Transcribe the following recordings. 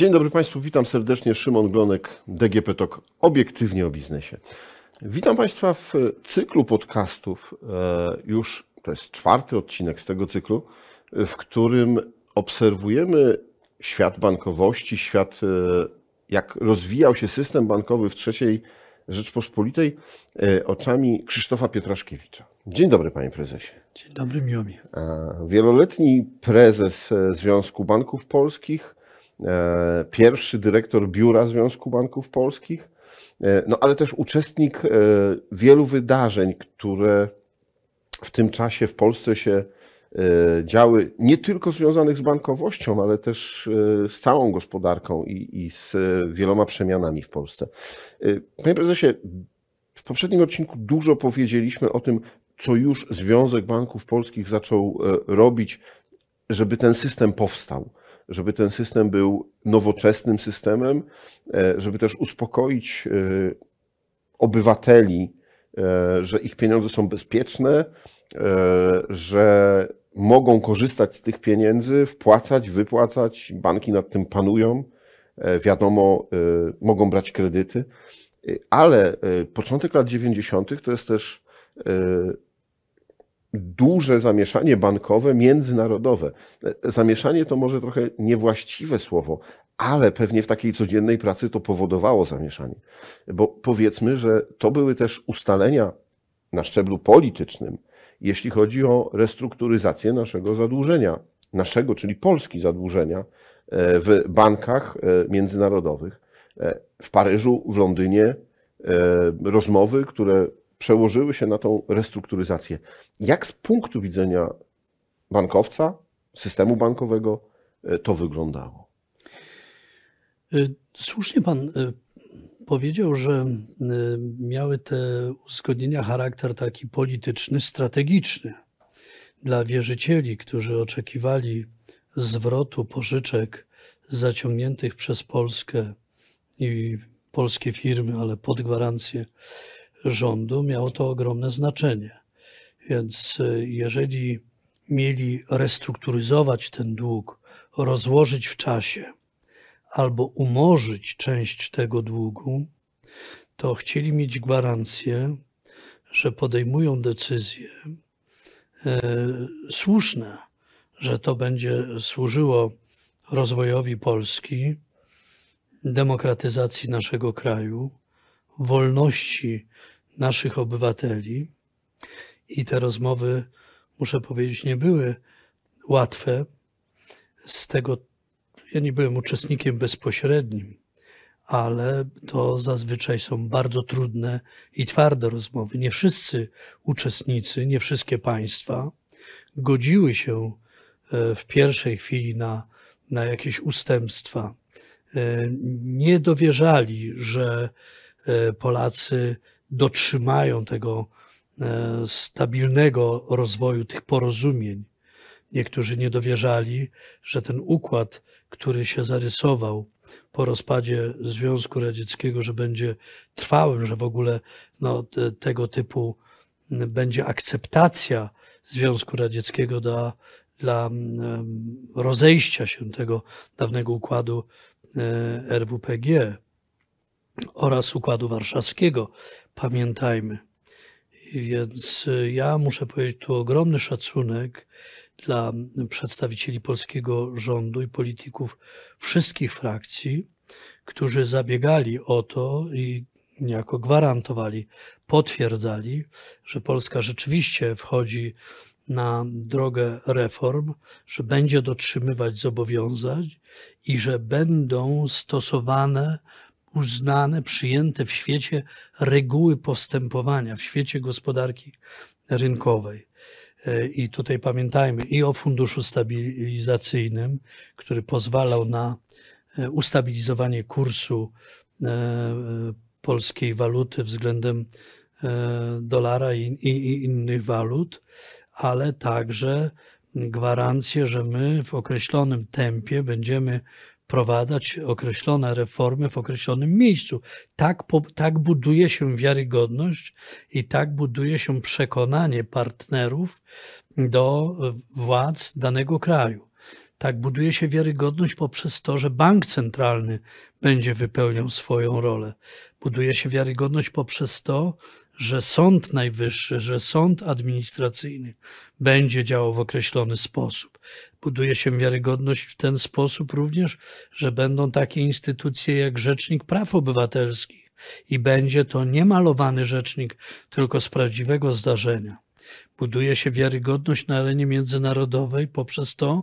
Dzień dobry Państwu, witam serdecznie. Szymon Glonek, DGP TOK, obiektywnie o biznesie. Witam Państwa w cyklu podcastów, e, już to jest czwarty odcinek z tego cyklu, w którym obserwujemy świat bankowości, świat, e, jak rozwijał się system bankowy w trzeciej Rzeczpospolitej e, oczami Krzysztofa Pietraszkiewicza. Dzień dobry, panie prezesie. Dzień dobry, miło mi. Wieloletni prezes Związku Banków Polskich, pierwszy dyrektor Biura Związku Banków Polskich, no ale też uczestnik wielu wydarzeń, które w tym czasie w Polsce się działy, nie tylko związanych z bankowością, ale też z całą gospodarką i, i z wieloma przemianami w Polsce. Panie prezesie, w poprzednim odcinku dużo powiedzieliśmy o tym, co już Związek Banków Polskich zaczął robić, żeby ten system powstał, żeby ten system był nowoczesnym systemem, żeby też uspokoić obywateli, że ich pieniądze są bezpieczne, że mogą korzystać z tych pieniędzy, wpłacać, wypłacać, banki nad tym panują, wiadomo, mogą brać kredyty, ale początek lat 90. to jest też duże zamieszanie bankowe, międzynarodowe. Zamieszanie to może trochę niewłaściwe słowo, ale pewnie w takiej codziennej pracy to powodowało zamieszanie. Bo powiedzmy, że to były też ustalenia na szczeblu politycznym, jeśli chodzi o restrukturyzację naszego zadłużenia, naszego, czyli Polski zadłużenia w bankach międzynarodowych. W Paryżu, w Londynie rozmowy, które przełożyły się na tą restrukturyzację. Jak z punktu widzenia bankowca, systemu bankowego to wyglądało? Słusznie pan powiedział, że miały te uzgodnienia charakter taki polityczny, strategiczny dla wierzycieli, którzy oczekiwali zwrotu pożyczek zaciągniętych przez Polskę i polskie firmy, ale pod gwarancję rządu, miało to ogromne znaczenie. Więc jeżeli mieli restrukturyzować ten dług, rozłożyć w czasie, albo umorzyć część tego długu, to chcieli mieć gwarancję, że podejmują decyzje e, słuszne, że to będzie służyło rozwojowi Polski, demokratyzacji naszego kraju, wolności naszych obywateli. I te rozmowy, muszę powiedzieć, nie były łatwe z tego ja nie byłem uczestnikiem bezpośrednim, ale to zazwyczaj są bardzo trudne i twarde rozmowy. Nie wszyscy uczestnicy, nie wszystkie państwa godziły się e, w pierwszej chwili na, na jakieś ustępstwa. E, nie dowierzali, że Polacy dotrzymają tego stabilnego rozwoju, tych porozumień. Niektórzy nie dowierzali, że ten układ który się zarysował po rozpadzie Związku Radzieckiego, że będzie trwałym, że w ogóle no, te, tego typu będzie akceptacja Związku Radzieckiego dla, dla rozejścia się tego dawnego układu e, RWPG oraz układu warszawskiego. Pamiętajmy. Więc e, ja muszę powiedzieć tu ogromny szacunek dla przedstawicieli polskiego rządu i polityków wszystkich frakcji, którzy zabiegali o to i niejako gwarantowali, potwierdzali, że Polska rzeczywiście wchodzi na drogę reform, że będzie dotrzymywać zobowiązań i że będą stosowane, uznane, przyjęte w świecie reguły postępowania, w świecie gospodarki rynkowej. E, I tutaj pamiętajmy i o funduszu stabilizacyjnym, który pozwalał na e, ustabilizowanie kursu e, polskiej waluty względem dolara i, i, i innych walut, ale także gwarancję, że my w określonym tempie będziemy wprowadzać określone reformy w określonym miejscu. Tak, tak buduje się wiarygodność i tak buduje się przekonanie partnerów do władz danego kraju. Tak, buduje się wiarygodność poprzez to, że bank centralny będzie wypełniał swoją rolę. Buduje się wiarygodność poprzez to, że Sąd Najwyższy, że Sąd Administracyjny będzie działał w określony sposób. Buduje się wiarygodność w ten sposób również, że będą takie instytucje jak Rzecznik Praw Obywatelskich i będzie to nie malowany rzecznik, tylko z prawdziwego zdarzenia. Buduje się wiarygodność na arenie międzynarodowej poprzez to,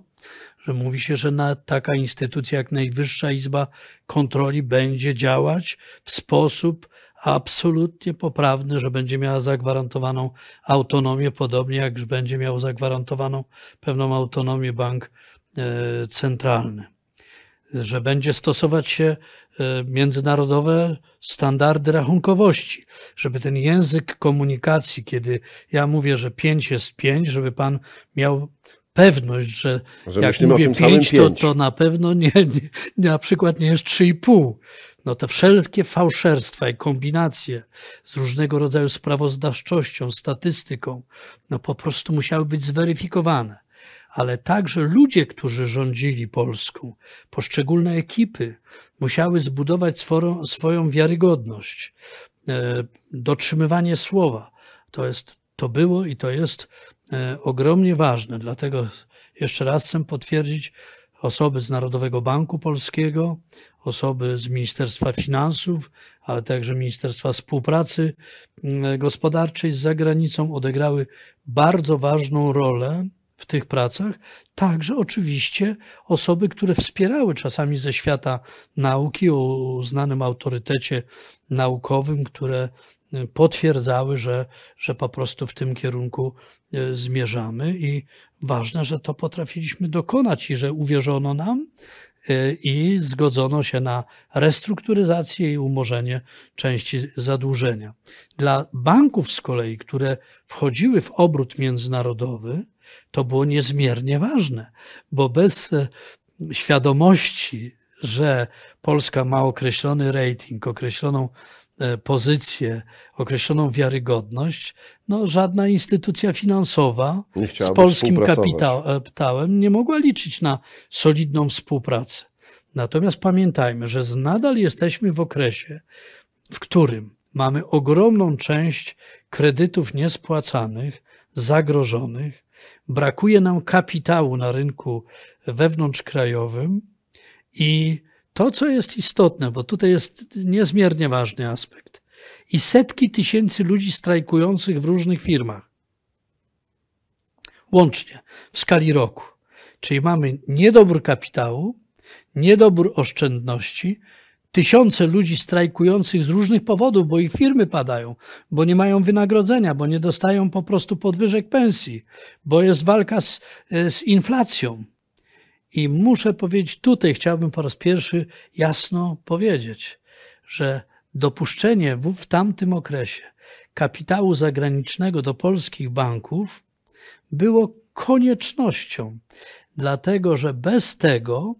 że mówi się, że na taka instytucja jak Najwyższa Izba Kontroli będzie działać w sposób absolutnie poprawny, że będzie miała zagwarantowaną autonomię, podobnie jak będzie miał zagwarantowaną pewną autonomię bank e, centralny. Że będzie stosować się e, międzynarodowe standardy rachunkowości, żeby ten język komunikacji, kiedy ja mówię, że 5 jest 5, żeby pan miał pewność, że, że jak mówię 5, to, to na pewno nie, nie, na przykład nie jest 3,5. No te wszelkie fałszerstwa i kombinacje z różnego rodzaju sprawozdawczością, statystyką, no po prostu musiały być zweryfikowane. Ale także ludzie, którzy rządzili Polską, poszczególne ekipy, musiały zbudować swoją, swoją wiarygodność, e, dotrzymywanie słowa. To jest, to było i to jest e, ogromnie ważne. Dlatego jeszcze raz chcę potwierdzić, osoby z Narodowego Banku Polskiego, osoby z Ministerstwa Finansów, ale także Ministerstwa Współpracy mm, Gospodarczej z zagranicą odegrały bardzo ważną rolę w tych pracach. Także oczywiście osoby, które wspierały czasami ze świata nauki o uznanym autorytecie naukowym, które y, potwierdzały, że, że po prostu w tym kierunku y, zmierzamy i ważne, że to potrafiliśmy dokonać i że uwierzono nam Y, i zgodzono się na restrukturyzację i umorzenie części zadłużenia. Dla banków z kolei, które wchodziły w obrót międzynarodowy, to było niezmiernie ważne, bo bez e, świadomości, że Polska ma określony rating, określoną pozycję, określoną wiarygodność, no żadna instytucja finansowa z polskim kapitałem nie mogła liczyć na solidną współpracę. Natomiast pamiętajmy, że nadal jesteśmy w okresie, w którym mamy ogromną część kredytów niespłacanych, zagrożonych, brakuje nam kapitału na rynku wewnątrzkrajowym i to, co jest istotne, bo tutaj jest niezmiernie ważny aspekt, i setki tysięcy ludzi strajkujących w różnych firmach, łącznie w skali roku. Czyli mamy niedobór kapitału, niedobór oszczędności, tysiące ludzi strajkujących z różnych powodów, bo ich firmy padają, bo nie mają wynagrodzenia, bo nie dostają po prostu podwyżek pensji, bo jest walka z, z inflacją. I muszę powiedzieć, tutaj chciałbym po raz pierwszy jasno powiedzieć, że dopuszczenie w, w tamtym okresie kapitału zagranicznego do polskich banków było koniecznością, dlatego że bez tego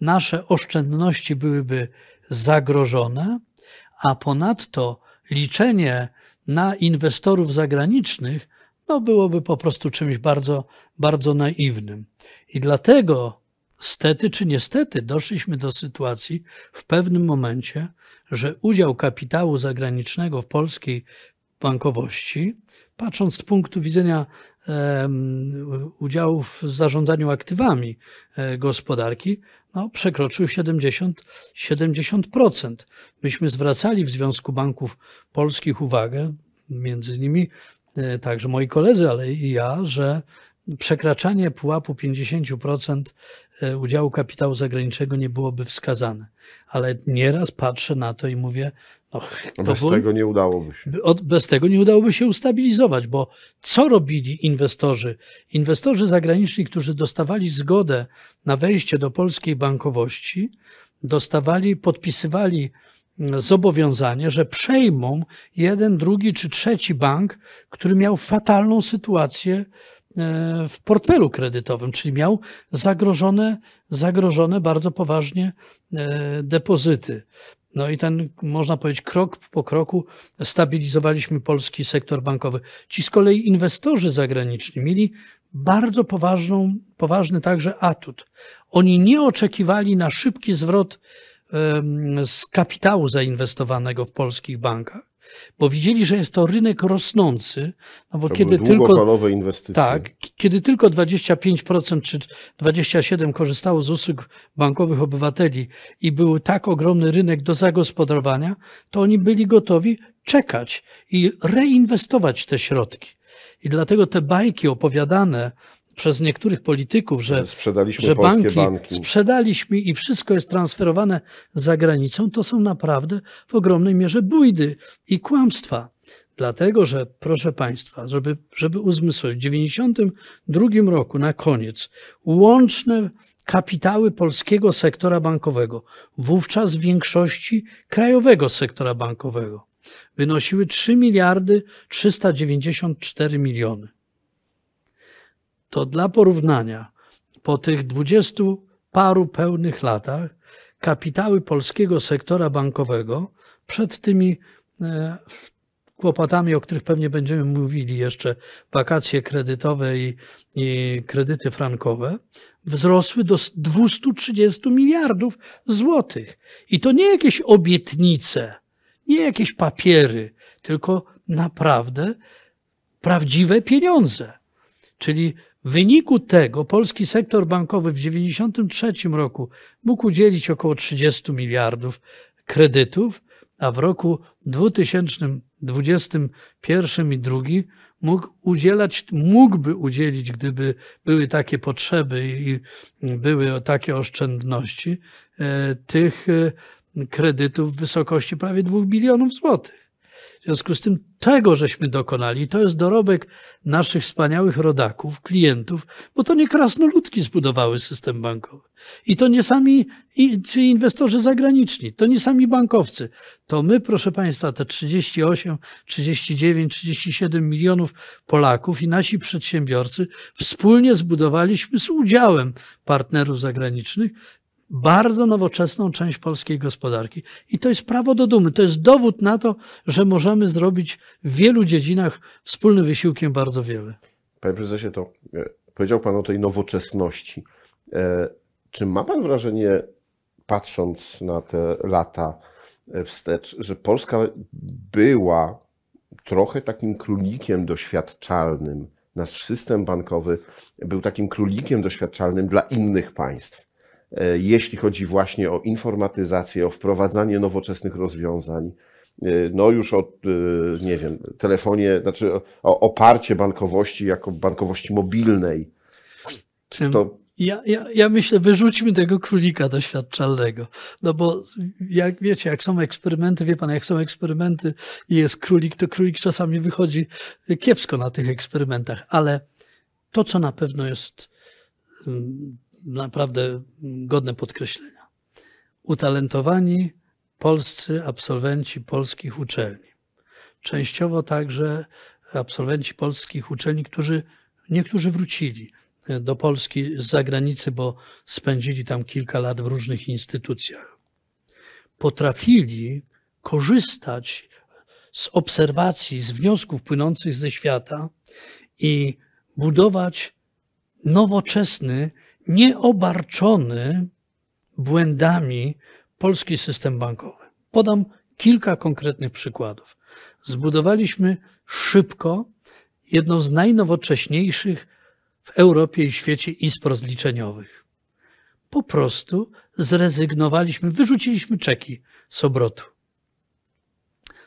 nasze oszczędności byłyby zagrożone, a ponadto liczenie na inwestorów zagranicznych no byłoby po prostu czymś bardzo, bardzo naiwnym. I dlatego Stety czy niestety doszliśmy do sytuacji w pewnym momencie, że udział kapitału zagranicznego w polskiej bankowości, patrząc z punktu widzenia udziału w zarządzaniu aktywami e, gospodarki, no, przekroczył 70, 70%. Myśmy zwracali w Związku Banków Polskich uwagę, między innymi e, także moi koledzy, ale i ja, że przekraczanie pułapu 50% e, udziału kapitału zagranicznego nie byłoby wskazane. Ale nieraz patrzę na to i mówię, no, bez było, tego nie udałoby się. Bez tego nie udałoby się ustabilizować, bo co robili inwestorzy? Inwestorzy zagraniczni, którzy dostawali zgodę na wejście do polskiej bankowości, dostawali, podpisywali mm, zobowiązanie, że przejmą jeden, drugi czy trzeci bank, który miał fatalną sytuację E, w portfelu kredytowym, czyli miał zagrożone, zagrożone bardzo poważnie e, depozyty. No i ten, można powiedzieć, krok po kroku stabilizowaliśmy polski sektor bankowy. Ci z kolei inwestorzy zagraniczni mieli bardzo poważną, poważny także atut. Oni nie oczekiwali na szybki zwrot z kapitału zainwestowanego w polskich bankach, bo widzieli, że jest to rynek rosnący, no bo To kiedy tylko inwestycje. tak, kiedy tylko 25% czy 27% korzystało z usług bankowych obywateli i był tak ogromny rynek do zagospodarowania, to oni byli gotowi czekać i reinwestować te środki. I dlatego te bajki opowiadane przez niektórych polityków, że, Sprzedaliśmy że banki, banki. sprzedaliśmy i wszystko jest transferowane za granicą, to są naprawdę w ogromnej mierze bójdy i kłamstwa. Dlatego, że proszę Państwa, żeby, żeby uzmysłowić, w 1992 roku na koniec łączne kapitały polskiego sektora bankowego, wówczas w większości krajowego sektora bankowego, wynosiły 3 miliardy 394 miliony to dla porównania po tych dwudziestu paru pełnych latach kapitały polskiego sektora bankowego przed tymi e, kłopotami, o których pewnie będziemy mówili jeszcze, wakacje kredytowe i, i kredyty frankowe, wzrosły do 230 miliardów złotych. I to nie jakieś obietnice, nie jakieś papiery, tylko naprawdę prawdziwe pieniądze. Czyli w wyniku tego polski sektor bankowy w 1993 roku mógł udzielić około 30 miliardów kredytów, a w roku 2021 i 2022 mógł udzielać, mógłby udzielić, gdyby były takie potrzeby i były takie oszczędności, e, tych e, kredytów w wysokości prawie 2 bilionów złotych. W związku z tym tego żeśmy dokonali. To jest dorobek naszych wspaniałych rodaków, klientów, bo to nie krasnoludki zbudowały system bankowy. I to nie sami czy inwestorzy zagraniczni, to nie sami bankowcy. To my, proszę Państwa, te 38, 39, 37 milionów Polaków i nasi przedsiębiorcy wspólnie zbudowaliśmy z udziałem partnerów zagranicznych bardzo nowoczesną część polskiej gospodarki. I to jest prawo do dumy. To jest dowód na to, że możemy zrobić w wielu dziedzinach wspólnym wysiłkiem bardzo wiele. Panie prezesie, to e, powiedział Pan o tej nowoczesności. E, czy ma Pan wrażenie, patrząc na te lata e, wstecz, że Polska była trochę takim królikiem doświadczalnym? Nasz system bankowy był takim królikiem doświadczalnym dla innych państw jeśli chodzi właśnie o informatyzację, o wprowadzanie nowoczesnych rozwiązań. E, no już o, e, nie wiem, telefonie, znaczy o oparcie bankowości jako bankowości mobilnej. To ja, ja, ja myślę, wyrzućmy tego królika doświadczalnego. No bo jak wiecie, jak są eksperymenty, wie pan, jak są eksperymenty i jest królik, to królik czasami wychodzi kiepsko na tych eksperymentach. Ale to, co na pewno jest mm, naprawdę godne podkreślenia. Utalentowani polscy absolwenci polskich uczelni. Częściowo także absolwenci polskich uczelni, którzy niektórzy wrócili do Polski z zagranicy, bo spędzili tam kilka lat w różnych instytucjach. Potrafili korzystać z obserwacji, z wniosków płynących ze świata i budować nowoczesny, nieobarczony błędami polski system bankowy. Podam kilka konkretnych przykładów. Zbudowaliśmy szybko jedną z najnowocześniejszych w Europie i świecie izb rozliczeniowych. Po prostu zrezygnowaliśmy, wyrzuciliśmy czeki z obrotu.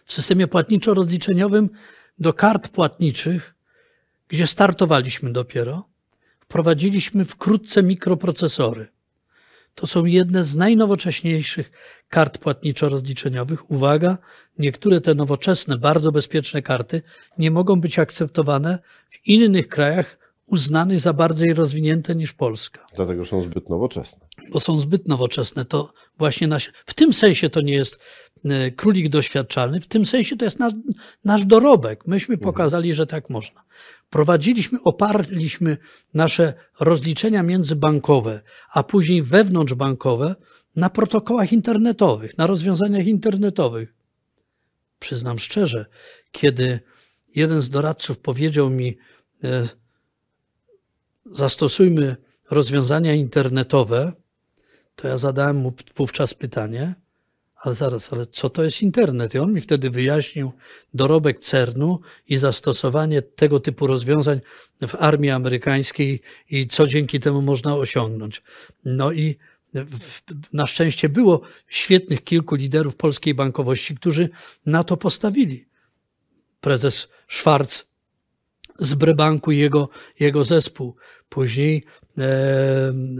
W systemie płatniczo-rozliczeniowym do kart płatniczych, gdzie startowaliśmy dopiero, wprowadziliśmy wkrótce mikroprocesory. To są jedne z najnowocześniejszych kart płatniczo-rozliczeniowych. Uwaga, niektóre te nowoczesne, bardzo bezpieczne karty nie mogą być akceptowane w innych krajach uznanych za bardziej rozwinięte niż Polska. Dlatego są zbyt nowoczesne. Bo są zbyt nowoczesne. To właśnie nasz, w tym sensie to nie jest e, królik doświadczalny, w tym sensie to jest nasz, nasz dorobek. Myśmy mhm. pokazali, że tak można. Prowadziliśmy, oparliśmy nasze rozliczenia międzybankowe, a później wewnątrzbankowe na protokołach internetowych, na rozwiązaniach internetowych. Przyznam szczerze, kiedy jeden z doradców powiedział mi, e, zastosujmy rozwiązania internetowe, to ja zadałem mu wówczas pytanie, ale zaraz, ale co to jest internet? I on mi wtedy wyjaśnił dorobek CERN-u i zastosowanie tego typu rozwiązań w armii amerykańskiej i co dzięki temu można osiągnąć. No i na szczęście było świetnych kilku liderów polskiej bankowości, którzy na to postawili. Prezes Schwarz z Brebanku i jego, jego zespół. Później e,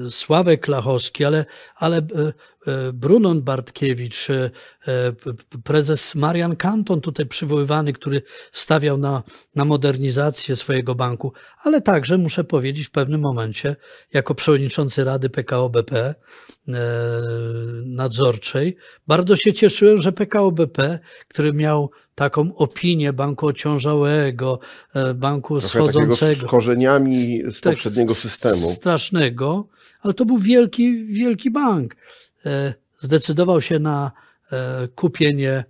Sławek Lachowski, ale, ale e, e Brunon Bartkiewicz, prezes Marian Kanton tutaj przywoływany, który stawiał na, na modernizację swojego banku, ale także muszę powiedzieć w pewnym momencie, jako przewodniczący Rady PKO BP nadzorczej, bardzo się cieszyłem, że PKO BP, który miał taką opinię banku ociążałego, banku Trochę schodzącego. Z korzeniami z tak, poprzedniego systemu. Strasznego, ale to był wielki, wielki bank. E, zdecydował się na e, kupienie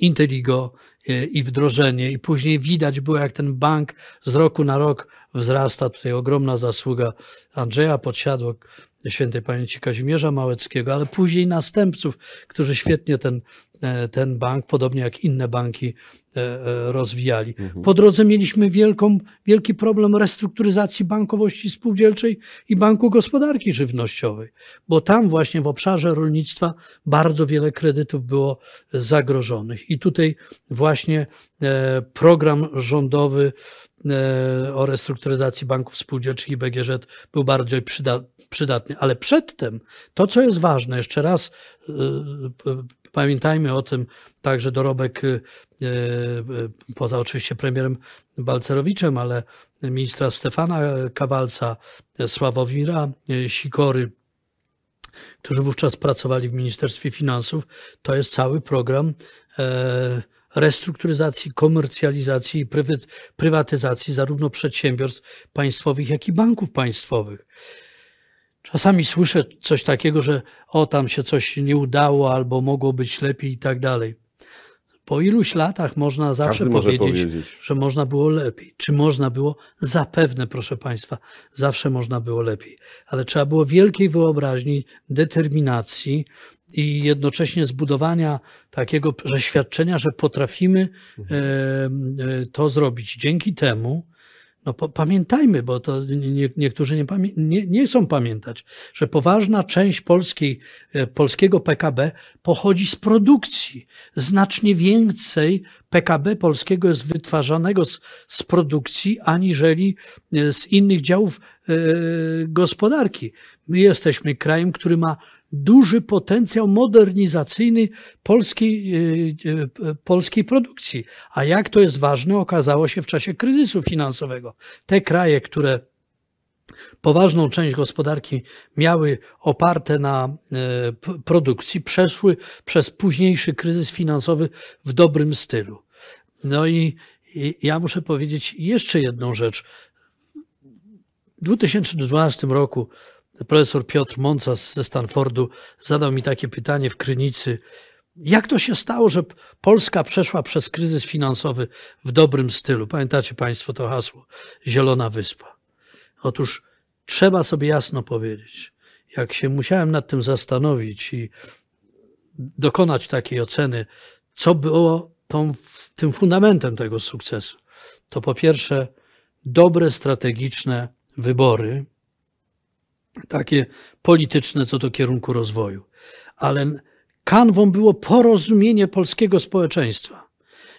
Inteligo i wdrożenie, i później widać było, jak ten bank z roku na rok wzrasta. Tutaj ogromna zasługa Andrzeja Podsiadłok, świętej pamięci Kazimierza Małeckiego, ale później następców, którzy świetnie ten, e, ten bank, podobnie jak inne banki, e, e, rozwijali. Mhm. Po drodze mieliśmy wielką, wielki problem restrukturyzacji bankowości spółdzielczej i Banku Gospodarki Żywnościowej, bo tam właśnie w obszarze rolnictwa bardzo wiele kredytów było zagrożonych. I tutaj właśnie program rządowy o restrukturyzacji banków spółdzielczych i BGŻ był bardziej przydatny. Ale przedtem, to co jest ważne, jeszcze raz e, pamiętajmy o tym, także dorobek, e, poza oczywiście premierem Balcerowiczem, ale ministra Stefana Kawalca, Sławomira Sikory, którzy wówczas pracowali w Ministerstwie Finansów, to jest cały program e, restrukturyzacji, komercjalizacji i prywatyzacji zarówno przedsiębiorstw państwowych, jak i banków państwowych. Czasami słyszę coś takiego, że o tam się coś nie udało albo mogło być lepiej i tak dalej. Po iluś latach można zawsze powiedzieć, powiedzieć, że można było lepiej. Czy można było? Zapewne, proszę Państwa, zawsze można było lepiej. Ale trzeba było wielkiej wyobraźni, determinacji, i jednocześnie zbudowania takiego przeświadczenia, że potrafimy mhm. e, e, to zrobić. Dzięki temu, no pamiętajmy, bo to nie, niektórzy nie, nie, nie, chcą pamiętać, że poważna część polskiej, e, polskiego PKB pochodzi z produkcji. Znacznie więcej PKB polskiego jest wytwarzanego z, z produkcji, aniżeli z innych działów e, gospodarki. My jesteśmy krajem, który ma duży potencjał modernizacyjny polskiej, e, e, polskiej produkcji. A jak to jest ważne, okazało się w czasie kryzysu finansowego. Te kraje, które poważną część gospodarki miały oparte na e, produkcji, przeszły przez późniejszy kryzys finansowy w dobrym stylu. No i, i ja muszę powiedzieć jeszcze jedną rzecz. W 2012 roku profesor Piotr Moncas ze Stanfordu zadał mi takie pytanie w Krynicy. Jak to się stało, że Polska przeszła przez kryzys finansowy w dobrym stylu? Pamiętacie Państwo to hasło Zielona Wyspa. Otóż trzeba sobie jasno powiedzieć, jak się musiałem nad tym zastanowić i dokonać takiej oceny, co było tą, tym fundamentem tego sukcesu, to po pierwsze dobre strategiczne wybory, takie polityczne co do kierunku rozwoju. Ale kanwą było porozumienie polskiego społeczeństwa.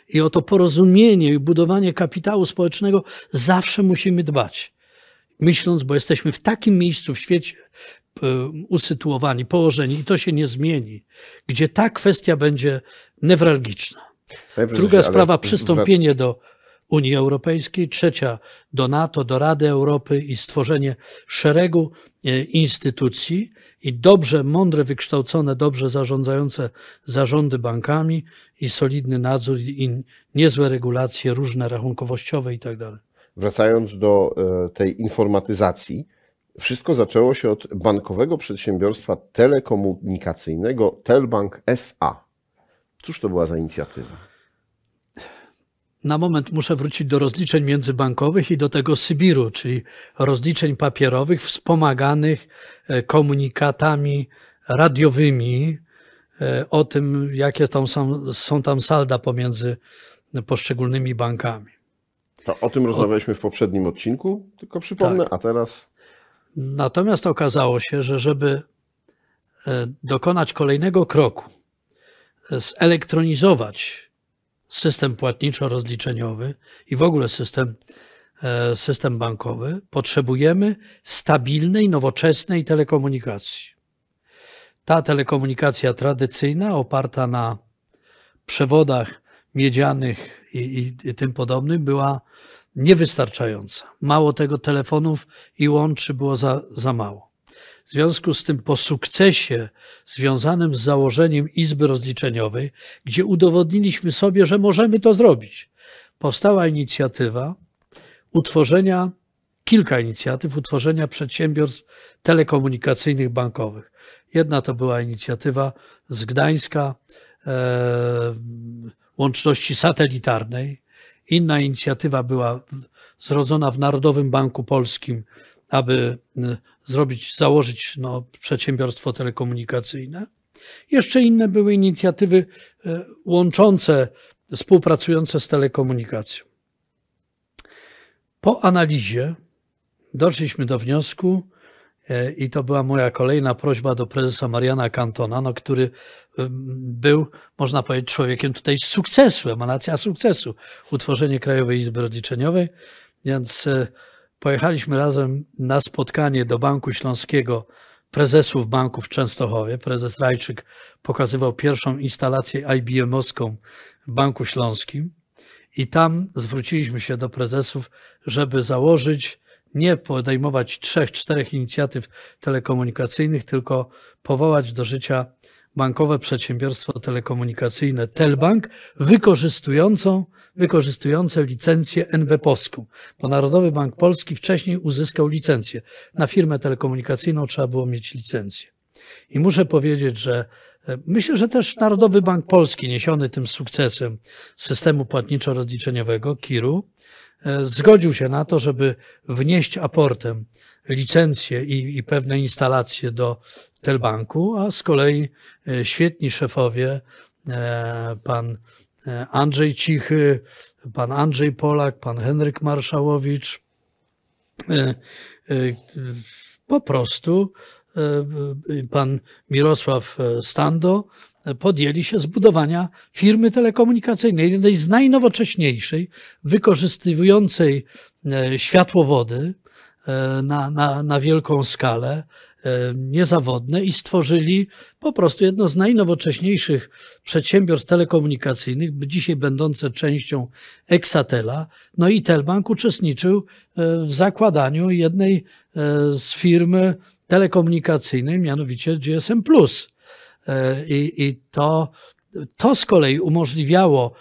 I o to porozumienie i budowanie kapitału społecznego zawsze musimy dbać. Myśląc, bo jesteśmy w takim miejscu w świecie e, usytuowani, położeni i to się nie zmieni, gdzie ta kwestia będzie newralgiczna. Druga sprawa, przystąpienie do Unii Europejskiej, trzecia do NATO, do Rady Europy i stworzenie szeregu e, instytucji i dobrze, mądre, wykształcone, dobrze zarządzające zarządy bankami i solidny nadzór i niezłe regulacje różne rachunkowościowe i tak dalej. Wracając do e, tej informatyzacji, wszystko zaczęło się od bankowego przedsiębiorstwa telekomunikacyjnego Telbank SA. Cóż to była za inicjatywa? Na moment muszę wrócić do rozliczeń międzybankowych i do tego Sybiru, czyli rozliczeń papierowych wspomaganych e, komunikatami radiowymi e, o tym, jakie tam są, są tam salda pomiędzy poszczególnymi bankami. To o tym rozmawialiśmy w poprzednim odcinku, tylko przypomnę, tak. a teraz. Natomiast okazało się, że żeby e, dokonać kolejnego kroku, zelektronizować system płatniczo-rozliczeniowy i w ogóle system, e, system bankowy, potrzebujemy stabilnej, nowoczesnej telekomunikacji. Ta telekomunikacja tradycyjna, oparta na przewodach miedzianych i, i, i tym podobnych, była niewystarczająca. Mało tego, telefonów i łączy było za, za mało. W związku z tym, po sukcesie związanym z założeniem Izby Rozliczeniowej, gdzie udowodniliśmy sobie, że możemy to zrobić, powstała inicjatywa utworzenia, kilka inicjatyw utworzenia przedsiębiorstw telekomunikacyjnych bankowych. Jedna to była inicjatywa z Gdańska, e, łączności satelitarnej. Inna inicjatywa była zrodzona w Narodowym Banku Polskim, aby zrobić, założyć no, przedsiębiorstwo telekomunikacyjne. Jeszcze inne były inicjatywy e, łączące, współpracujące z telekomunikacją. Po analizie doszliśmy do wniosku, e, i to była moja kolejna prośba do prezesa Mariana Cantona, no, który był, można powiedzieć, człowiekiem tutaj sukcesu, emanacja sukcesu, utworzenie Krajowej Izby Rozliczeniowej, więc pojechaliśmy razem na spotkanie do Banku Śląskiego prezesów banków w Częstochowie. Prezes Rajczyk pokazywał pierwszą instalację IBM-owską w Banku Śląskim i tam zwróciliśmy się do prezesów, żeby założyć, nie podejmować trzech, czterech inicjatyw telekomunikacyjnych, tylko powołać do życia bankowe przedsiębiorstwo telekomunikacyjne Telbank, wykorzystującą, wykorzystujące licencję NBP-owską. Bo Narodowy Bank Polski wcześniej uzyskał licencję. Na firmę telekomunikacyjną trzeba było mieć licencję. I muszę powiedzieć, że e, myślę, że też Narodowy Bank Polski, niesiony tym sukcesem systemu płatniczo-rozliczeniowego, KIR-u, e, zgodził się na to, żeby wnieść aportem licencje i, i pewne instalacje do Telbanku, a z kolei e, świetni szefowie, pan Andrzej Cichy, pan Andrzej Polak, pan Henryk Marszałowicz, po prostu pan Mirosław Stando podjęli się zbudowania firmy telekomunikacyjnej, jednej z najnowocześniejszej, wykorzystującej światłowody na, na, na wielką skalę, E, niezawodne i stworzyli po prostu jedno z najnowocześniejszych przedsiębiorstw telekomunikacyjnych, dzisiaj będące częścią Exatela. No i Telbank uczestniczył e, w zakładaniu jednej e, z firm telekomunikacyjnej, mianowicie GSM+. I, i to, to z kolei umożliwiało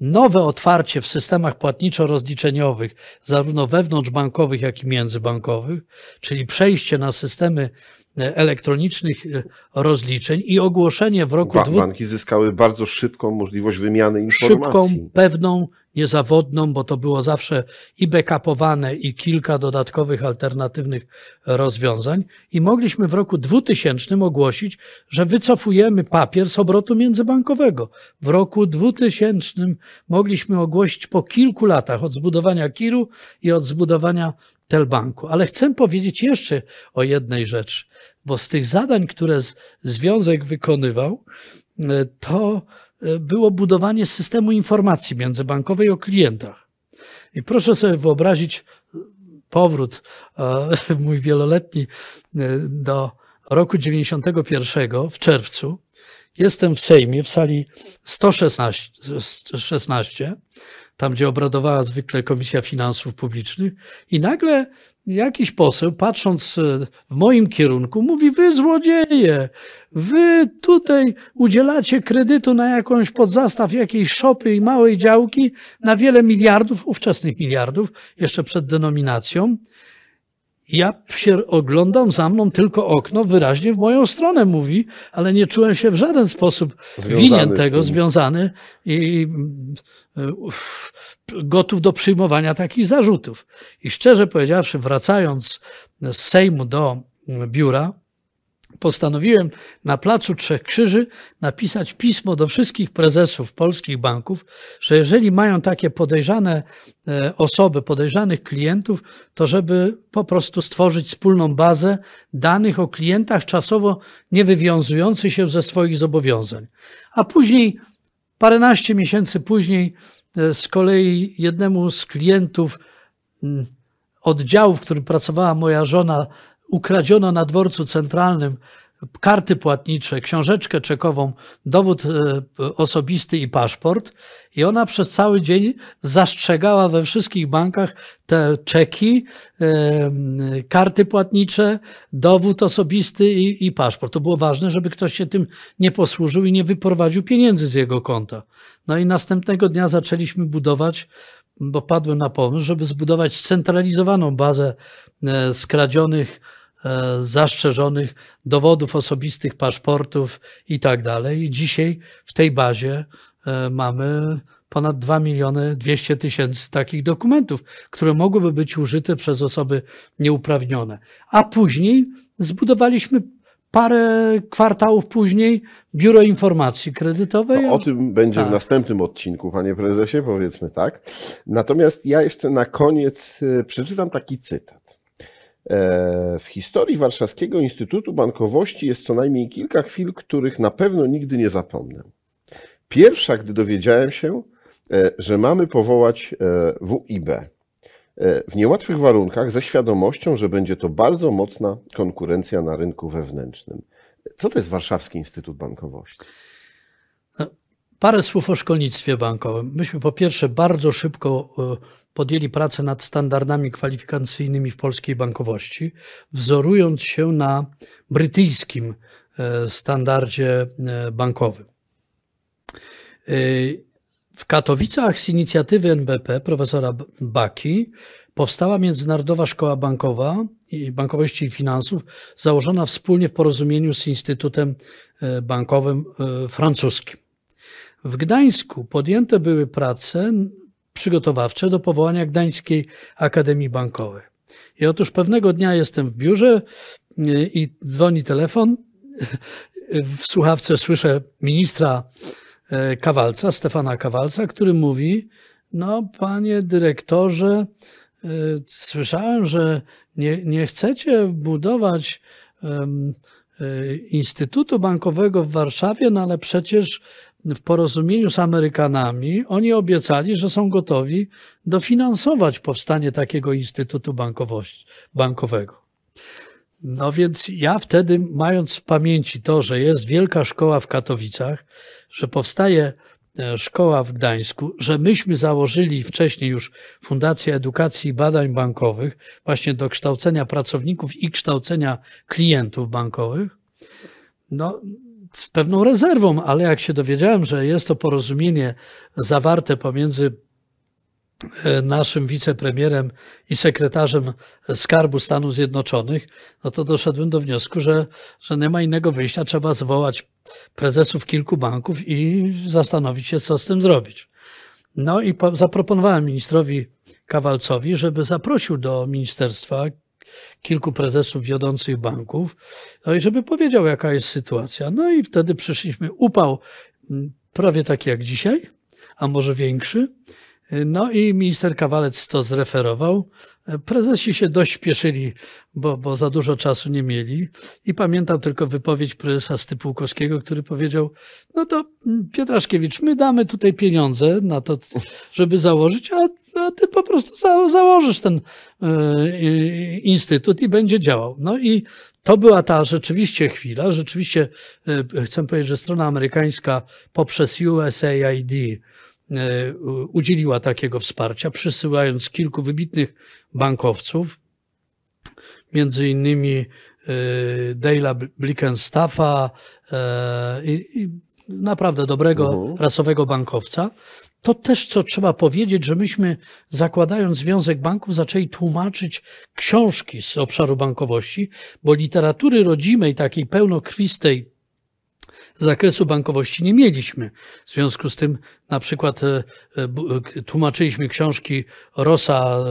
nowe otwarcie w systemach płatniczo-rozliczeniowych, zarówno wewnątrzbankowych, jak i międzybankowych, czyli przejście na systemy e, elektronicznych e, rozliczeń i ogłoszenie w roku... Ba banki zyskały bardzo szybką możliwość wymiany informacji. Szybką, pewną, niezawodną, bo to było zawsze i backupowane, i kilka dodatkowych alternatywnych rozwiązań. I mogliśmy w roku 2000 ogłosić, że wycofujemy papier z obrotu międzybankowego. W roku 2000 mogliśmy ogłosić po kilku latach od zbudowania Kiru i od zbudowania Telbanku. Ale chcę powiedzieć jeszcze o jednej rzeczy, bo z tych zadań, które związek wykonywał, e, to było budowanie systemu informacji międzybankowej o klientach. I proszę sobie wyobrazić powrót e, mój wieloletni e, do roku 91 w czerwcu. Jestem w Sejmie w sali 116, tam gdzie obradowała zwykle Komisja Finansów Publicznych i nagle jakiś poseł, patrząc e, w moim kierunku, mówi: Wy złodzieje, wy tutaj udzielacie kredytu na jakąś podzastaw jakiejś szopy i małej działki na wiele miliardów, ówczesnych miliardów, jeszcze przed denominacją. Ja się oglądam za mną tylko okno, wyraźnie w moją stronę mówi, ale nie czułem się w żaden sposób Związany winien tego, związany i y, gotów do przyjmowania takich zarzutów. I szczerze powiedziawszy, wracając z Sejmu do biura, postanowiłem na Placu Trzech Krzyży napisać pismo do wszystkich prezesów polskich banków, że jeżeli mają takie podejrzane e, osoby, podejrzanych klientów, to żeby po prostu stworzyć wspólną bazę danych o klientach czasowo nie wywiązujących się ze swoich zobowiązań. A później, paręnaście miesięcy później, e, z kolei jednemu z klientów mm, oddziału, w którym pracowała moja żona, ukradziono na dworcu centralnym karty płatnicze, książeczkę czekową, dowód e, osobisty i paszport. I ona przez cały dzień zastrzegała we wszystkich bankach te czeki, e, karty płatnicze, dowód osobisty i, i paszport. To było ważne, żeby ktoś się tym nie posłużył i nie wyprowadził pieniędzy z jego konta. No i następnego dnia zaczęliśmy budować bo padłem na pomysł, żeby zbudować scentralizowaną bazę e, skradzionych, e, zastrzeżonych dowodów osobistych, paszportów i tak dalej. I dzisiaj w tej bazie e, mamy ponad 2 miliony 200 tysięcy takich dokumentów, które mogłyby być użyte przez osoby nieuprawnione. A później zbudowaliśmy parę kwartałów później Biuro Informacji Kredytowej. To o tym będzie Tak. w następnym odcinku, panie prezesie, powiedzmy tak. Natomiast ja jeszcze na koniec e, przeczytam taki cytat. E, W historii Warszawskiego Instytutu Bankowości jest co najmniej kilka chwil, których na pewno nigdy nie zapomnę. Pierwsza, gdy dowiedziałem się, e, że mamy powołać WIB w niełatwych warunkach, ze świadomością, że będzie to bardzo mocna konkurencja na rynku wewnętrznym. Co to jest Warszawski Instytut Bankowości? Parę słów o szkolnictwie bankowym. Myśmy po pierwsze bardzo szybko e, podjęli pracę nad standardami kwalifikacyjnymi w polskiej bankowości, wzorując się na brytyjskim e, standardzie e, bankowym. E, W Katowicach z inicjatywy NBP profesora Baki powstała Międzynarodowa Szkoła Bankowa i Bankowości i Finansów, założona wspólnie w porozumieniu z Instytutem e, Bankowym e, Francuskim. W Gdańsku podjęte były prace przygotowawcze do powołania Gdańskiej Akademii Bankowej. I otóż pewnego dnia jestem w biurze y, i dzwoni telefon. W słuchawce słyszę ministra e, Kawalca, Stefana Kawalca, który mówi: No, panie dyrektorze, e, słyszałem, że nie, nie chcecie budować e, Instytutu Bankowego w Warszawie, no ale przecież w porozumieniu z Amerykanami oni obiecali, że są gotowi dofinansować powstanie takiego Instytutu Bankowości, Bankowego. No więc ja wtedy, mając w pamięci to, że jest wielka szkoła w Katowicach, że powstaje e, szkoła w Gdańsku, że myśmy założyli wcześniej już Fundację Edukacji i Badań Bankowych, właśnie do kształcenia pracowników i kształcenia klientów bankowych, no z pewną rezerwą, ale jak się dowiedziałem, że jest to porozumienie zawarte pomiędzy naszym wicepremierem i sekretarzem Skarbu Stanów Zjednoczonych, no to doszedłem do wniosku, że, że nie ma innego wyjścia, trzeba zwołać prezesów kilku banków i zastanowić się, co z tym zrobić. No i po, zaproponowałem ministrowi Kawalcowi, żeby zaprosił do ministerstwa kilku prezesów wiodących banków, no i żeby powiedział, jaka jest sytuacja. No i wtedy przyszliśmy, upał m, prawie taki jak dzisiaj, a może większy. No i minister Kawalec to zreferował. Prezesi się dość śpieszyli, bo, bo za dużo czasu nie mieli. I pamiętam tylko wypowiedź prezesa Stypułkowskiego, który powiedział, no to mm, Pietraszkiewicz, my damy tutaj pieniądze na to, żeby założyć, a, a ty po prostu za, założysz ten e, instytut i będzie działał. No i to była ta rzeczywiście chwila. Rzeczywiście e, chcę powiedzieć, że strona amerykańska poprzez USAID udzieliła takiego wsparcia, przysyłając kilku wybitnych bankowców, między innymi e, Dale'a Blickenstaffa e, i, i naprawdę dobrego, Mhm. rasowego bankowca. To też, co trzeba powiedzieć, że myśmy zakładając Związek Banków zaczęli tłumaczyć książki z obszaru bankowości, bo literatury rodzimej, takiej pełnokrwistej zakresu bankowości nie mieliśmy. W związku z tym na przykład e, e, e, tłumaczyliśmy książki Rosa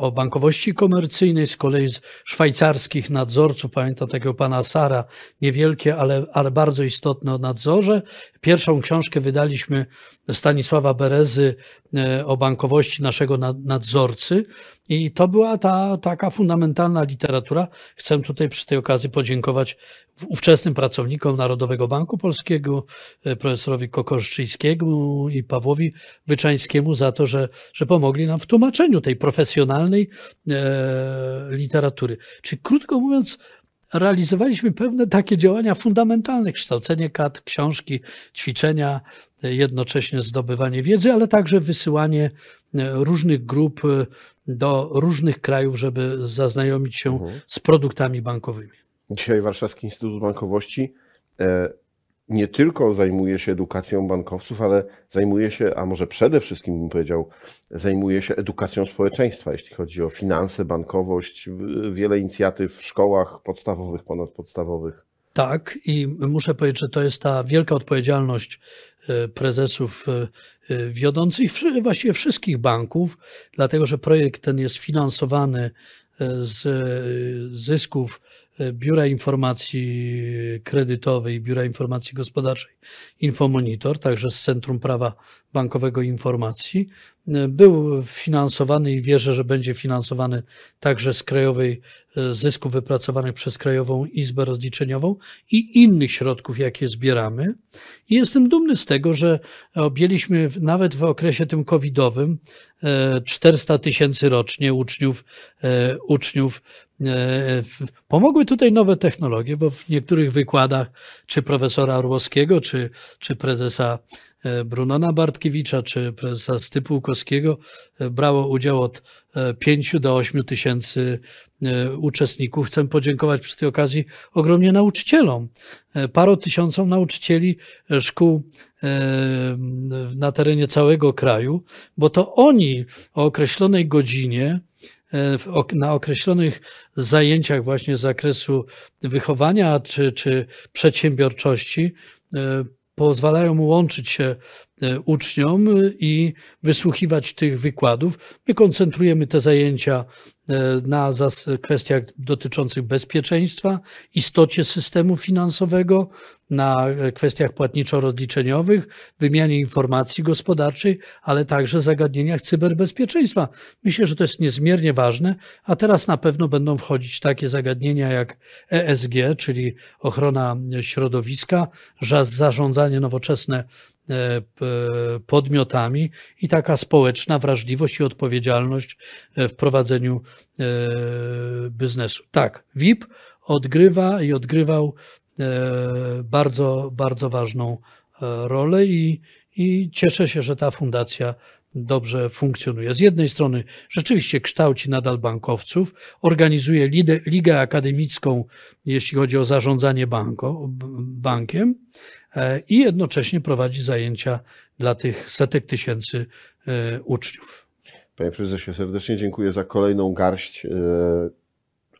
o bankowości komercyjnej, z kolei z szwajcarskich nadzorców, pamiętam takiego pana Sara, niewielkie, ale, ale bardzo istotne o nadzorze. Pierwszą książkę wydaliśmy Stanisława Berezy e, o bankowości naszego na- nadzorcy i to była ta taka fundamentalna literatura. Chcę tutaj przy tej okazji podziękować ówczesnym pracownikom Narodowego Banku Polskiego, e, profesorowi Kokoszczyńskiemu i Pawłowi Wyczańskiemu za to, że, że pomogli nam w tłumaczeniu tej profesjonalnej e, literatury. Czyli krótko mówiąc, realizowaliśmy pewne takie działania fundamentalne, kształcenie kat, książki, ćwiczenia, jednocześnie zdobywanie wiedzy, ale także wysyłanie e, różnych grup e, do różnych krajów, żeby zaznajomić się Mhm. z produktami bankowymi. Dzisiaj Warszawski Instytut Bankowości nie tylko zajmuje się edukacją bankowców, ale zajmuje się, a może przede wszystkim bym powiedział, zajmuje się edukacją społeczeństwa, jeśli chodzi o finanse, bankowość, wiele inicjatyw w szkołach podstawowych, ponadpodstawowych. Tak, i muszę powiedzieć, że to jest ta wielka odpowiedzialność e, prezesów e, e, wiodących właściwie wszystkich banków, dlatego że projekt ten jest finansowany z zysków Biura Informacji Kredytowej, Biura Informacji Gospodarczej Infomonitor, także z Centrum Prawa Bankowego Informacji. E, Był finansowany i wierzę, że będzie finansowany także z krajowej e, zysków wypracowanych przez Krajową Izbę Rozliczeniową i innych środków, jakie zbieramy. I jestem dumny z tego, że objęliśmy nawet w okresie tym covidowym e, 400 tysięcy rocznie uczniów, e, uczniów. E, Pomogły tutaj nowe technologie, bo w niektórych wykładach, czy profesora Orłowskiego, czy, czy prezesa e, Brunona Bartkiewicza, czy prezesa Stypu Łukowskiego e, brało udział od 5 do 8 tysięcy uczestników. Chcę podziękować przy tej okazji ogromnie nauczycielom, e, parotysiącom nauczycieli szkół na terenie całego kraju, bo to oni o określonej godzinie, na określonych zajęciach właśnie z zakresu wychowania czy, czy przedsiębiorczości e, pozwalają łączyć się e, uczniom i wysłuchiwać tych wykładów. My koncentrujemy te zajęcia e, na zas- kwestiach dotyczących bezpieczeństwa, istocie systemu finansowego, na e, kwestiach płatniczo-rozliczeniowych, wymianie informacji gospodarczej, ale także zagadnieniach cyberbezpieczeństwa. Myślę, że to jest niezmiernie ważne, a teraz na pewno będą wchodzić takie zagadnienia jak ESG, czyli ochrona środowiska, za- zarządzanie nowoczesne e, podmiotami i taka społeczna wrażliwość i odpowiedzialność e, w prowadzeniu e, biznesu. Tak, VIP odgrywa i odgrywał e, bardzo, bardzo ważną e, rolę i, i cieszę się, że ta fundacja dobrze funkcjonuje. Z jednej strony rzeczywiście kształci nadal bankowców, organizuje ligę akademicką, jeśli chodzi o zarządzanie banko, bankiem e, i jednocześnie prowadzi zajęcia dla tych setek tysięcy e, uczniów. Panie prezesie, serdecznie dziękuję za kolejną garść e,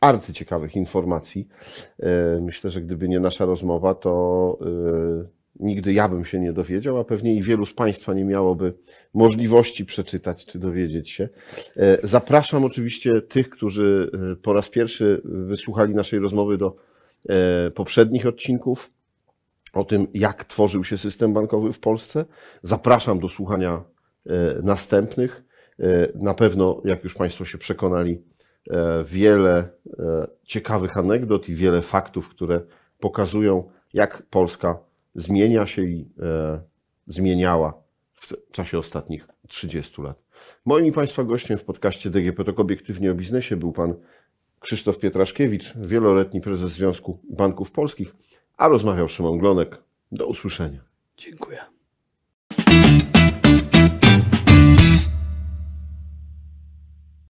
arcyciekawych informacji. E, Myślę, że gdyby nie nasza rozmowa, to e, nigdy ja bym się nie dowiedział, a pewnie i wielu z Państwa nie miałoby możliwości przeczytać czy dowiedzieć się. E, Zapraszam oczywiście tych, którzy e, po raz pierwszy wysłuchali naszej rozmowy do e, poprzednich odcinków o tym, jak tworzył się system bankowy w Polsce. Zapraszam do słuchania e, następnych. E, Na pewno, jak już Państwo się przekonali, e, wiele ciekawych anegdot i wiele faktów, które pokazują, jak Polska zmienia się i zmieniała w czasie ostatnich 30 lat. Moim i Państwa gościem w podcaście DGP Tok Obiektywnie o Biznesie był Pan Krzysztof Pietraszkiewicz, wieloletni prezes Związku Banków Polskich, a rozmawiał Szymon Glonek. Do usłyszenia. Dziękuję.